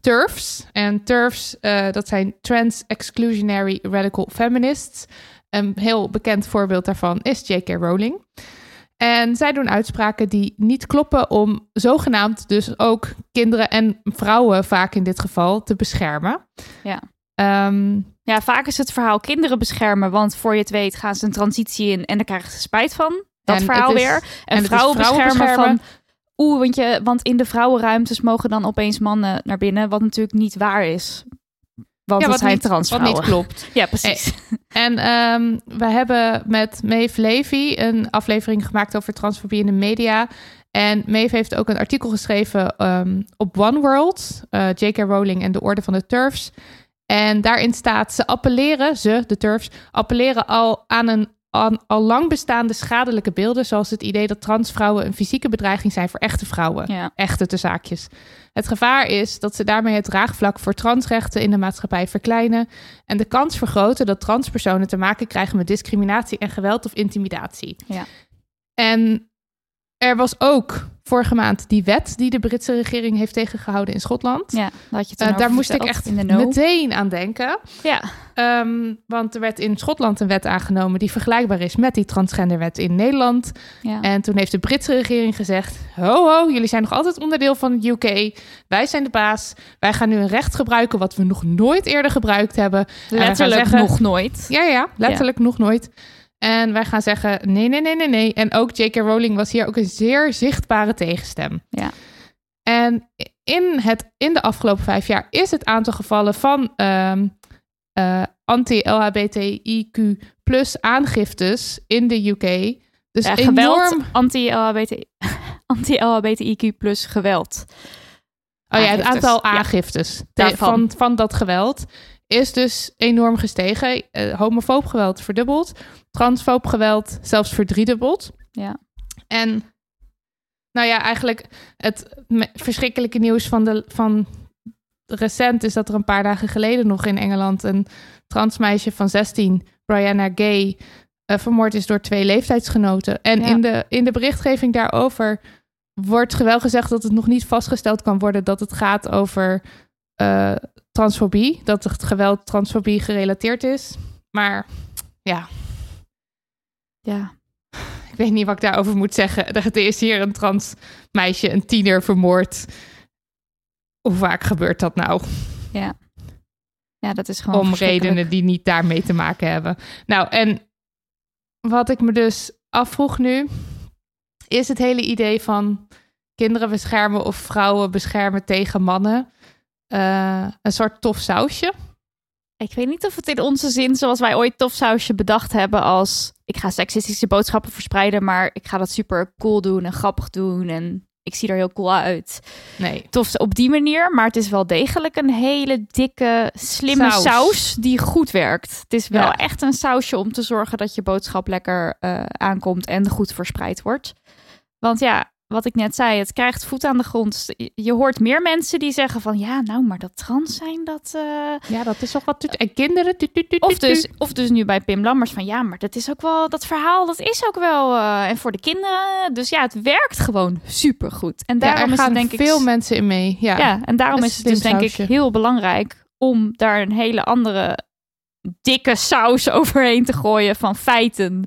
TERFs. En TERFs, eh, dat zijn Trans Exclusionary Radical Feminists. Een heel bekend voorbeeld daarvan is J.K. Rowling. En zij doen uitspraken die niet kloppen om zogenaamd dus ook kinderen en vrouwen vaak in dit geval te beschermen. Ja. Ehm, Ja, vaak is het verhaal kinderen beschermen, want voor je het weet gaan ze een transitie in en dan krijgen ze spijt van. Dat verhaal is- weer. en vrouwen beschermen, beschermen. van... Oeh, want, je, want in de vrouwenruimtes mogen dan opeens mannen naar binnen, wat natuurlijk niet waar is. Want ja, wat zijn niet, wat niet klopt. Ja, precies. En ehm, we hebben met Maeve Levy een aflevering gemaakt over transfobie in de media. En Maeve heeft ook een artikel geschreven ehm, op One World, eh, J.K. Rowling en de Orde van de Turfs. En daarin staat, ze appelleren, ze, de Turfs, appelleren al aan een al lang bestaande schadelijke beelden, zoals het idee dat transvrouwen een fysieke bedreiging zijn voor echte vrouwen. Ja. Echte te zaakjes. Het gevaar is dat ze daarmee het draagvlak voor transrechten in de maatschappij verkleinen en de kans vergroten dat transpersonen te maken krijgen met discriminatie en geweld of intimidatie. Ja. En er was ook vorige maand die wet die de Britse regering heeft tegengehouden in Schotland. Ja, daar had je Eh, daar moest ik echt in de no. meteen aan denken. Ja, Ehm, want er werd in Schotland een wet aangenomen die vergelijkbaar is met die transgenderwet in Nederland. ja. En toen heeft de Britse regering gezegd: Ho, ho, jullie zijn nog altijd onderdeel van het UK. Wij zijn de baas. Wij gaan nu een recht gebruiken wat we nog nooit eerder gebruikt hebben. Letterlijk zeggen- nog nooit. Ja, ja, letterlijk nog nooit. En wij gaan zeggen: nee, nee, nee, nee, nee. En ook J.K. Rowling was hier ook een zeer zichtbare tegenstem. Ja. En in, het, in de afgelopen vijf jaar is het aantal gevallen van ehm, eh, anti-LHBTIQ plus aangiftes in de UK. Dus Ja, enorm. geweld, anti-LHBT anti-LHBTIQ plus geweld. Oh ja, het Aangiftes. aantal Ja. aangiftes te- Daarvan. van, van dat geweld is dus enorm gestegen. Eh, homofoob geweld verdubbeld. Transfoob geweld zelfs verdriedubbeld. Ja. En nou ja, eigenlijk het verschrikkelijke nieuws van, de, van recent is dat er een paar dagen geleden nog in Engeland een transmeisje van 16, Brianna Gay, eh, vermoord is door twee leeftijdsgenoten. En Ja. in, de, in de berichtgeving daarover wordt wel gezegd dat het nog niet vastgesteld kan worden dat het gaat over eh, transfobie, dat het geweld transfobie gerelateerd is. Maar ja, Ja. ik weet niet wat ik daarover moet zeggen. Er is hier een trans meisje, een tiener vermoord. Hoe vaak gebeurt dat nou? Ja. Ja, dat is gewoon Om redenen die niet daarmee te maken hebben. Nou, en wat ik me dus afvroeg nu, is het hele idee van kinderen beschermen of vrouwen beschermen tegen mannen eh, een soort tof sausje. Ik weet niet of het in onze zin, zoals wij ooit tof sausje bedacht hebben, als ik ga seksistische boodschappen verspreiden, maar ik ga dat super cool doen en grappig doen en ik zie er heel cool uit. Nee. Tof op die manier, maar het is wel degelijk een hele dikke, slimme Saus. saus, die goed werkt. Het is wel Ja. echt een sausje om te zorgen dat je boodschap lekker eh, aankomt en goed verspreid wordt. Want ja, wat ik net zei, het krijgt voet aan de grond. Je- Je hoort meer mensen die zeggen van ja, nou, maar dat trans zijn, dat. eh, Ja, dat is toch wat. En kinderen. Of dus, of dus nu bij Pim Lammers van ja, maar dat is ook wel, dat verhaal, dat is ook wel. eh, en voor de kinderen. Dus ja, het werkt gewoon supergoed. En Ja, daarom is gaan het denk ik. veel mensen in mee. Ja. Ja, en daarom is het dus denk ik heel belangrijk om daar een hele andere dikke saus overheen te gooien van feiten.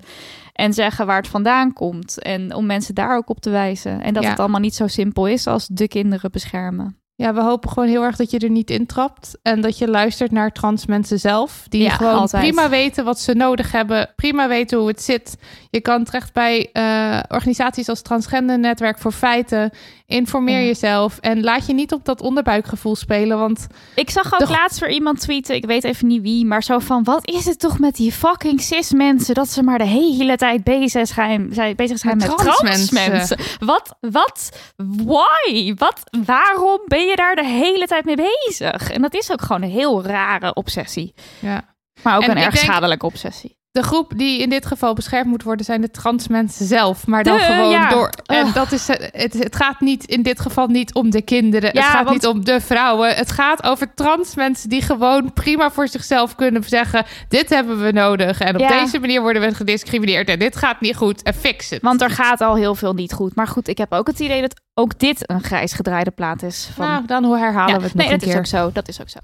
En zeggen waar het vandaan komt. En om mensen daar ook op te wijzen. En dat Ja. het allemaal niet zo simpel is als de kinderen beschermen. Ja, we hopen gewoon heel erg dat je er niet intrapt. En dat je luistert naar trans mensen zelf. Die Ja, gewoon altijd. prima weten wat ze nodig hebben. Prima weten hoe het zit. Je kan terecht bij eh, organisaties als Transgender Netwerk voor Feiten. Informeer Ja. jezelf. En laat je niet op dat onderbuikgevoel spelen. Want Ik zag ook laatst weer iemand tweeten, ik weet even niet wie, maar zo van, wat is het toch met die fucking cis mensen, dat ze maar de hele tijd bezig zijn, zijn, bezig zijn Met met trans trans mensen. Wat, wat, why? Wat, waarom ben je daar de hele tijd mee bezig? En dat is ook gewoon een heel rare obsessie. ja. Maar ook En een erg denk- schadelijke obsessie. De groep die in dit geval beschermd moet worden zijn de trans mensen zelf. Maar dan De- gewoon ja. door. En Ugh. dat is, eh, het, het gaat niet in dit geval niet om de kinderen. Ja, het gaat want- niet om de vrouwen. Het gaat over trans mensen die gewoon prima voor zichzelf kunnen zeggen: Dit hebben we nodig. En op Ja. deze manier worden we gediscrimineerd. En dit gaat niet goed. En fix het. Want er gaat al heel veel niet goed. Maar goed, ik heb ook het idee dat ook dit een grijs gedraaide plaat is. Van... nou, dan herhalen we het nee, nog dat een is keer. ook zo. Dat is ook zo.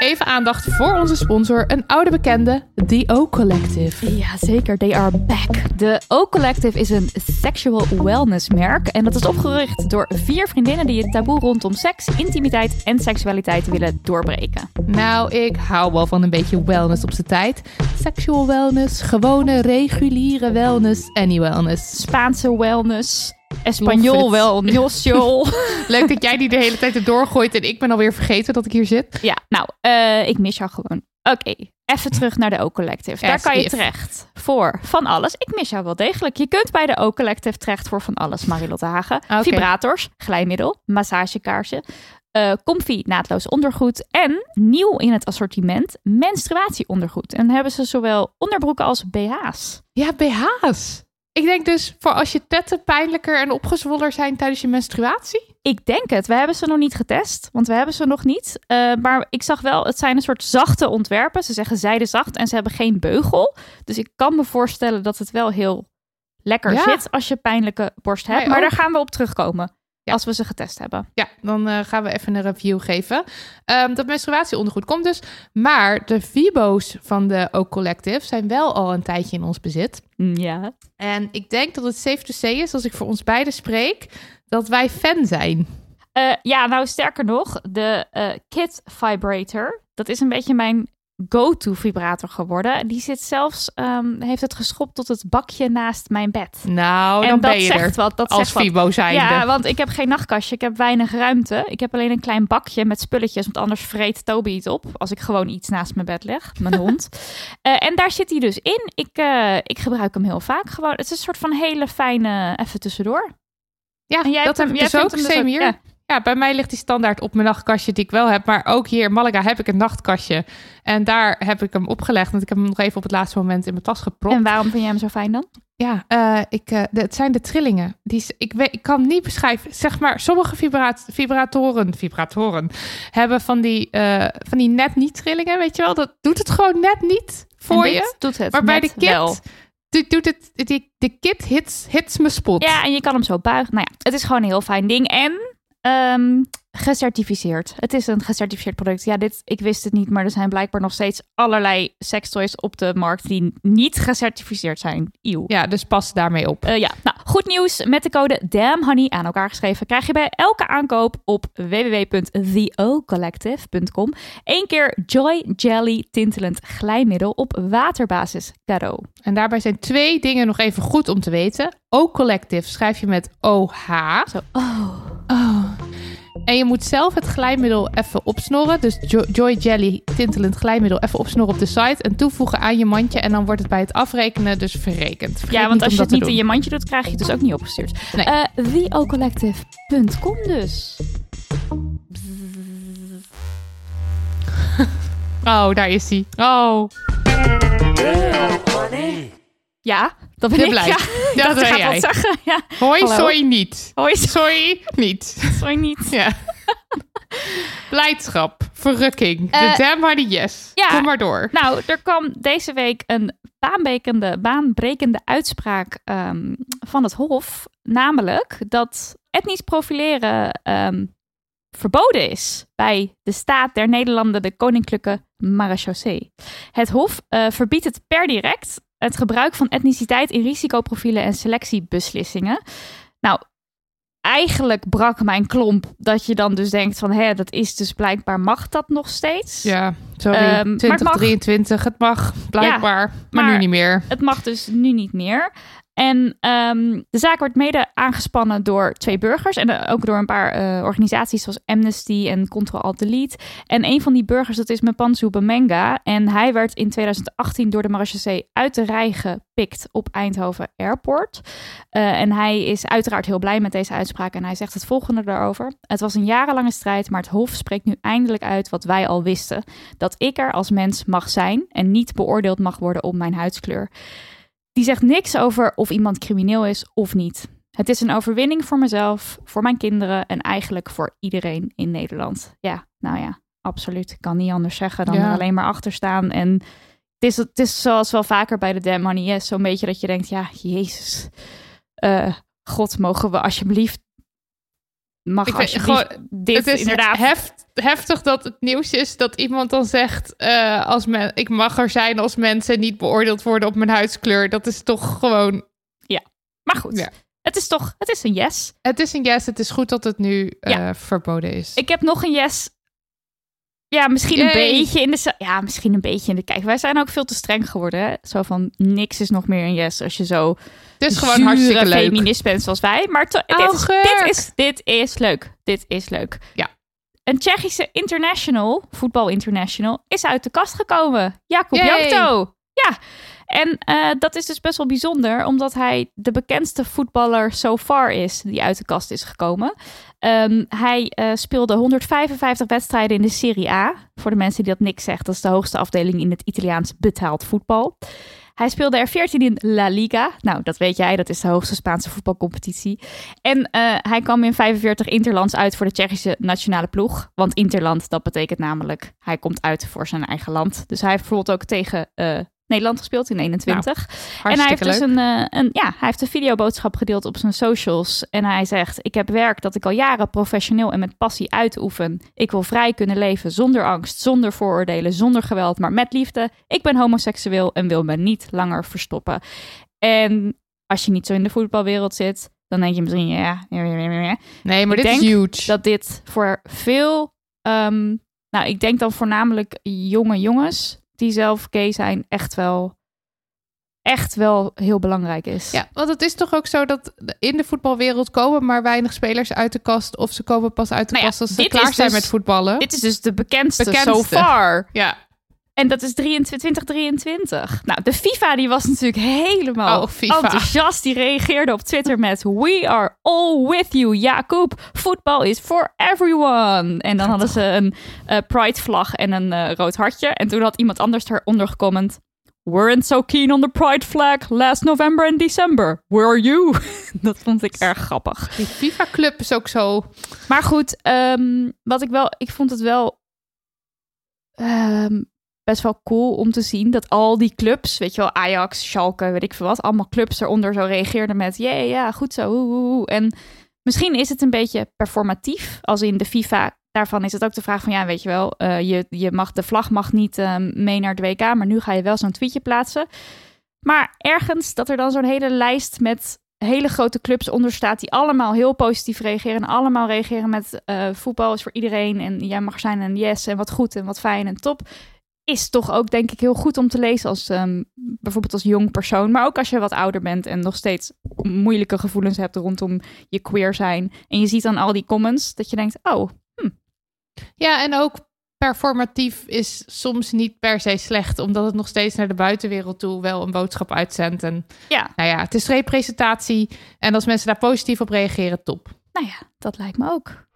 Even aandacht voor onze sponsor, een oude bekende, The O Collective. Ja, zeker. They are back. De O Collective is een sexual wellness merk. En dat is opgericht door vier vriendinnen die het taboe rondom seks, intimiteit en seksualiteit willen doorbreken. Nou, ik hou wel van een beetje wellness op zijn tijd. Sexual wellness, gewone reguliere wellness, any wellness. Spaanse wellness, Espanol it. wellness. Leuk dat jij die de hele tijd erdoor gooit en ik ben alweer vergeten dat ik hier zit. Ja, nou, eh, ik mis jou gewoon. Oké, even terug naar de O Collective. Daar kan je terecht voor van alles. Ik mis jou wel degelijk. Je kunt bij de O Collective terecht voor van alles, Marilotte Hagen. Oké. Vibrators, glijmiddel, massagekaarsen, eh comfy naadloos ondergoed en nieuw in het assortiment menstruatieondergoed. En dan hebben ze zowel onderbroeken als BH's. Ja, BH's. Ik denk dus voor als je tetten pijnlijker en opgezwollen zijn tijdens je menstruatie. Ik denk het. We hebben ze nog niet getest, want we hebben ze nog niet. Eh, maar ik zag wel, het zijn een soort zachte ontwerpen. Ze zeggen zijdezacht en ze hebben geen beugel. Dus ik kan me voorstellen dat het wel heel lekker Ja. zit als je pijnlijke borst hebt. Wij maar ook. daar gaan we op terugkomen Ja. als we ze getest hebben. Ja, dan eh, gaan we even een review geven. Ehm, dat menstruatieondergoed komt dus. Maar de Vibo's van de O Collective zijn wel al een tijdje in ons bezit. Ja. En ik denk dat het safe to say is, als ik voor ons beiden spreek, dat wij fan zijn. Eh, ja, nou sterker nog, de eh Kit Vibrator, dat is een beetje mijn go-to vibrator geworden. Die zit zelfs, ehm, heeft het geschopt tot het bakje naast mijn bed. Nou, en dan dat ben je zegt er. wat. Dat als zegt. Fibo zijnde. Ja, want ik heb geen nachtkastje. Ik heb weinig ruimte. Ik heb alleen een klein bakje met spulletjes. Want anders vreet Toby het op. Als ik gewoon iets naast mijn bed leg. Mijn hond. Eh, en daar zit hij dus in. Ik, eh, ik gebruik hem heel vaak gewoon. Het is een soort van hele fijne even tussendoor. Ja, jij dat hem- jij dus ook. hem dus ook- ja. Ja. bij mij ligt die standaard op mijn nachtkastje die ik wel heb. Maar ook hier in Malaga heb ik een nachtkastje. En daar heb ik hem opgelegd. Want ik heb hem nog even op het laatste moment in mijn tas gepropt. En waarom vind jij hem zo fijn dan? Ja, eh, ik, eh, de- het zijn de trillingen. Die, ik, weet, ik kan niet beschrijven. Zeg maar, sommige vibra- vibratoren, vibratoren hebben van die, eh, van die net niet trillingen, weet je wel? Dat doet het gewoon net niet voor je. doet het Maar bij de kit wel. doet, doet het, die, de kit hits, hits me spot. Ja, en je kan hem zo buigen. Nou ja, het is gewoon een heel fijn ding. En ehm, gecertificeerd. Het is een gecertificeerd product. Ja, dit, ik wist het niet, maar er zijn blijkbaar nog steeds allerlei sextoys op de markt die niet gecertificeerd zijn. Eeuw. Ja, dus pas daarmee op. Eh, ja, nou, goed nieuws. Met de code DAMNHONEY aan elkaar geschreven krijg je bij elke aankoop op www.theocollective.com één keer Joy Jelly tintelend glijmiddel op waterbasis cadeau. En daarbij zijn twee dingen nog even goed om te weten. O Collective schrijf je met OH. Zo, oh. Oh. En je moet zelf het glijmiddel even opsnorren. Dus Jo- Joy Jelly tintelend glijmiddel even opsnorren op de site. En toevoegen aan je mandje. En dan wordt het bij het afrekenen dus verrekend. Vergeet Ja, want als je het niet in je mandje doet, krijg je het dus ook niet opgestuurd. Nee. Eh theocollective.com dus. Oh, daar is hij. Oh, Ja, dat ben ik. blij. Ja, Ja, dat dat gaat jij. wat zeggen. Ja. Hoi, sorry niet. Hoi, Sorry niet. sorry niet. Ja. Blijdschap, verrukking. De Eh, damn yes. ja. Kom maar door. Nou, er kwam deze week een baanbrekende, baanbrekende uitspraak ehm, van het Hof. Namelijk dat etnisch profileren ehm, verboden is bij de staat der Nederlanden, de Koninklijke Marechaussee. Het Hof eh, verbiedt het per direct het gebruik van etniciteit in risicoprofielen en selectiebeslissingen. Nou, eigenlijk brak mijn klomp dat je dan dus denkt van, hé, dat is dus blijkbaar mag dat nog steeds. Ja, sorry. Ehm, maar het mag. 2023, het mag blijkbaar. maar, maar- nu niet meer. Het mag dus nu niet meer. En ehm, de zaak wordt mede aangespannen door twee burgers en eh, ook door een paar eh, organisaties zoals Amnesty en Control Alt Delete. En een van die burgers, dat is Mpanzu Bamenga. En hij werd in 2018 door de marechaussee uit de rij gepikt op Eindhoven Airport. Eh, en hij is uiteraard heel blij met deze uitspraak en hij zegt het volgende daarover. Het was een jarenlange strijd, maar het Hof spreekt nu eindelijk uit wat wij al wisten. Dat ik er als mens mag zijn en niet beoordeeld mag worden op mijn huidskleur. Die zegt niks over of iemand crimineel is of niet. Het is een overwinning voor mezelf, voor mijn kinderen en eigenlijk voor iedereen in Nederland. Ja, nou ja, absoluut. Ik kan niet anders zeggen dan Ja. er alleen maar achter staan. En het is, het is zoals wel vaker bij de Damn Money Yes, zo'n beetje dat je denkt, ja, jezus. Eh, God, mogen we alsjeblieft... Mag Ik gewoon, dit het is inderdaad... heft, heftig dat het nieuws is dat iemand dan zegt... eh, als men, ik mag er zijn als mensen niet beoordeeld worden op mijn huidskleur. Dat is toch gewoon... Maar goed, Ja. het is toch, het is een yes. Het is een yes, het is goed dat het nu eh, Ja. verboden is. Ik heb nog een yes. Ja, misschien een beetje in de... Ja, misschien een beetje in de... Kijk, wij zijn ook veel te streng geworden. Hè? Zo van, niks is nog meer een yes als je zo het is gewoon hartstikke leuk. feminist bent zoals wij. Maar to- dit, is, dit, Augurk. is, dit is leuk. Dit is leuk. Ja. Een Tsjechische international, voetbal international, is uit de kast gekomen. Jakub Yay. Jankto. Ja. En eh, dat is dus best wel bijzonder, omdat hij de bekendste voetballer so far is die uit de kast is gekomen. Ehm, hij eh, speelde 155 wedstrijden in de Serie A. Voor de mensen die dat niks zegt, dat is de hoogste afdeling in het Italiaans betaald voetbal. Hij speelde er 14 in La Liga. Nou, dat weet jij, dat is de hoogste Spaanse voetbalcompetitie. En eh, hij kwam in 45 interlands uit voor de Tsjechische nationale ploeg. Want interland, dat betekent namelijk hij komt uit voor zijn eigen land. Dus hij heeft bijvoorbeeld ook tegen Nederland gespeeld in 21. En hij heeft dus leuk. een, eh, een, ja, hij heeft een videoboodschap gedeeld op zijn socials. En hij zegt: Ik heb werk dat ik al jaren professioneel en met passie uitoefen. Ik wil vrij kunnen leven zonder angst, zonder vooroordelen, zonder geweld, maar met liefde. Ik ben homoseksueel en wil me niet langer verstoppen. En als je niet zo in de voetbalwereld zit, dan denk je misschien: ja. Nee, maar ik dit is huge. dat dit voor veel, ehm, nou, ik denk dan voornamelijk jonge jongens die zelf gay zijn, echt wel, echt wel heel belangrijk is. Ja, want het is toch ook zo dat in de voetbalwereld komen maar weinig spelers uit de kast. Of ze komen pas uit de Nou ja, kast als ze klaar zijn dus- met voetballen. Dit is dus de bekendste, Bekendste. so far. ja. En dat is 23, 2023. Nou, de FIFA die was natuurlijk helemaal Oh, enthousiast. Die reageerde op Twitter met... We are all with you, Jacob. Voetbal is for everyone. En dan hadden ze een eh, pride vlag en een eh, rood hartje. En toen had iemand anders eronder gecomment... Weren't so keen on the pride flag last November and December. Were you? dat vond ik erg grappig. Die FIFA-club is ook zo... Maar goed, ehm, wat ik wel, ik vond het wel ehm, best wel cool om te zien dat al die clubs, weet je wel, Ajax, Schalke, weet ik veel wat, allemaal clubs eronder zo reageerden met, ja, ja, goed zo. oeh, oeh, oeh." En misschien is het een beetje performatief, als in de FIFA. Daarvan is het ook de vraag van, ja, weet je wel, eh, je, je mag, de vlag mag niet ehm, mee naar de WK, maar nu ga je wel zo'n tweetje plaatsen. Maar ergens dat er dan zo'n hele lijst met hele grote clubs onder staat die allemaal heel positief reageren. En allemaal reageren met eh, voetbal is voor iedereen. En jij mag zijn en yes en wat goed en wat fijn en top. Is toch ook denk ik heel goed om te lezen als ehm, bijvoorbeeld als jong persoon. Maar ook als je wat ouder bent en nog steeds moeilijke gevoelens hebt rondom je queer zijn. En je ziet dan al die comments dat je denkt, oh, Ja, en ook performatief is soms niet per se slecht. Omdat het nog steeds naar de buitenwereld toe wel een boodschap uitzendt. En ja, nou ja, het is representatie. En als mensen daar positief op reageren, top. nou ja, dat lijkt me ook.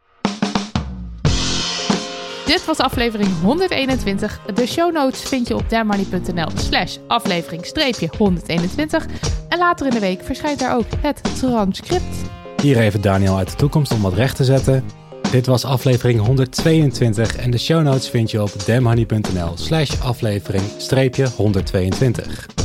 Dit was aflevering 121. De show notes vind je op dermoney.nl slash aflevering streepje 121. En later in de week verschijnt daar ook het transcript. Hier even Daniel uit de toekomst om wat recht te zetten. Dit was aflevering 122 en de show notes vind je op damhoney.nl slash aflevering streepje 122.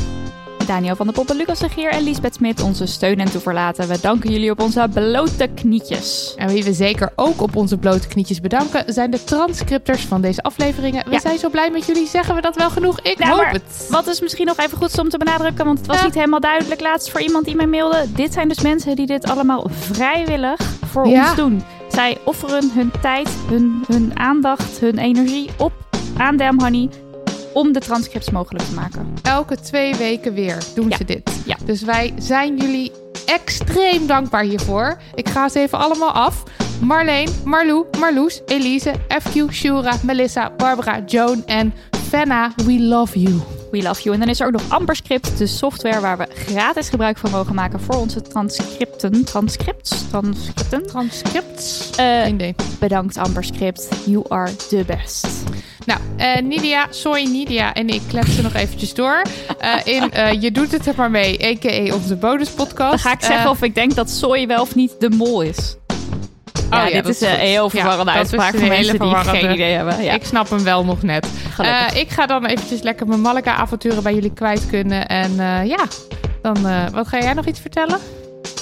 Daniel van der Poppen, Lucas de Geer en Lisbeth Smit onze steun en toeverlaten. We danken jullie op onze blote knietjes. En wie we zeker ook op onze blote knietjes bedanken, zijn de transcripters van deze afleveringen. We Ja. zijn zo blij met jullie. Zeggen we dat wel genoeg? Ik Nou, hoop het. Wat is misschien nog even goed om te benadrukken, want het was Ja. niet helemaal duidelijk laatst voor iemand die mij mailde. Dit zijn dus mensen die dit allemaal vrijwillig voor Ja. ons doen. Zij offeren hun tijd, hun, hun aandacht, hun energie op aan Damn Honey. Om de transcripts mogelijk te maken. Elke twee weken weer doen Ja. ze dit. Ja. Dus wij zijn jullie extreem dankbaar hiervoor. Ik ga ze even allemaal af. Marleen, Marlou, Marloes, Elise, FQ, Shura, Melissa, Barbara, Joan en Fenna. We love you. We love you. En dan is er ook nog Amberscript, de software waar we gratis gebruik van mogen maken voor onze transcripten. Transcripts? Transcripten? Transcript. Geen idee. bedankt Amberscript. You are the best. Nou, eh, Nidia, sorry Nidia en ik kletsen nog eventjes door. Eh, in eh, Je doet het er maar mee, a.k.a. onze bonuspodcast. Dan ga ik zeggen of ik denk dat Soy wel of niet de mol is. Ja, Oh ja, dit is is een heel verwarrende Ja, uitspraak voor mensen die geen idee hebben. Ja, Ik snap hem wel nog net. ik ga dan eventjes lekker mijn Malaga-avonturen bij jullie kwijt kunnen. En ja, dan wat ga jij nog iets vertellen?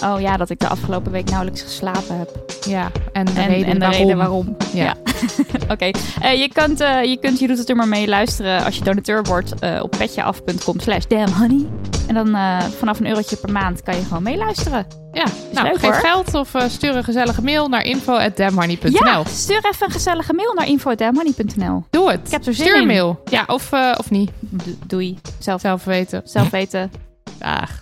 Oh ja, dat ik de afgelopen week nauwelijks geslapen heb. Ja, en de En, reden en de waarom. reden waarom. Ja. Ja. Oké, Eh, je, kunt, eh, je kunt Je Doet Het Er Maar Mee luisteren als je donateur wordt eh, op petjeaf.com slash damnhoney. En dan vanaf een eurotje per maand kan je gewoon meeluisteren. Ja, nou, leuk, geef hoor. geld of stuur een gezellige mail naar info.damhoney.nl. Ja, stuur even een gezellige mail naar info.damhoney.nl. Doe het. Ik heb er zin Stuur een in. mail. Ja, of, of niet. Do- doei. Zelf, Zelf weten. zelf weten. Dag.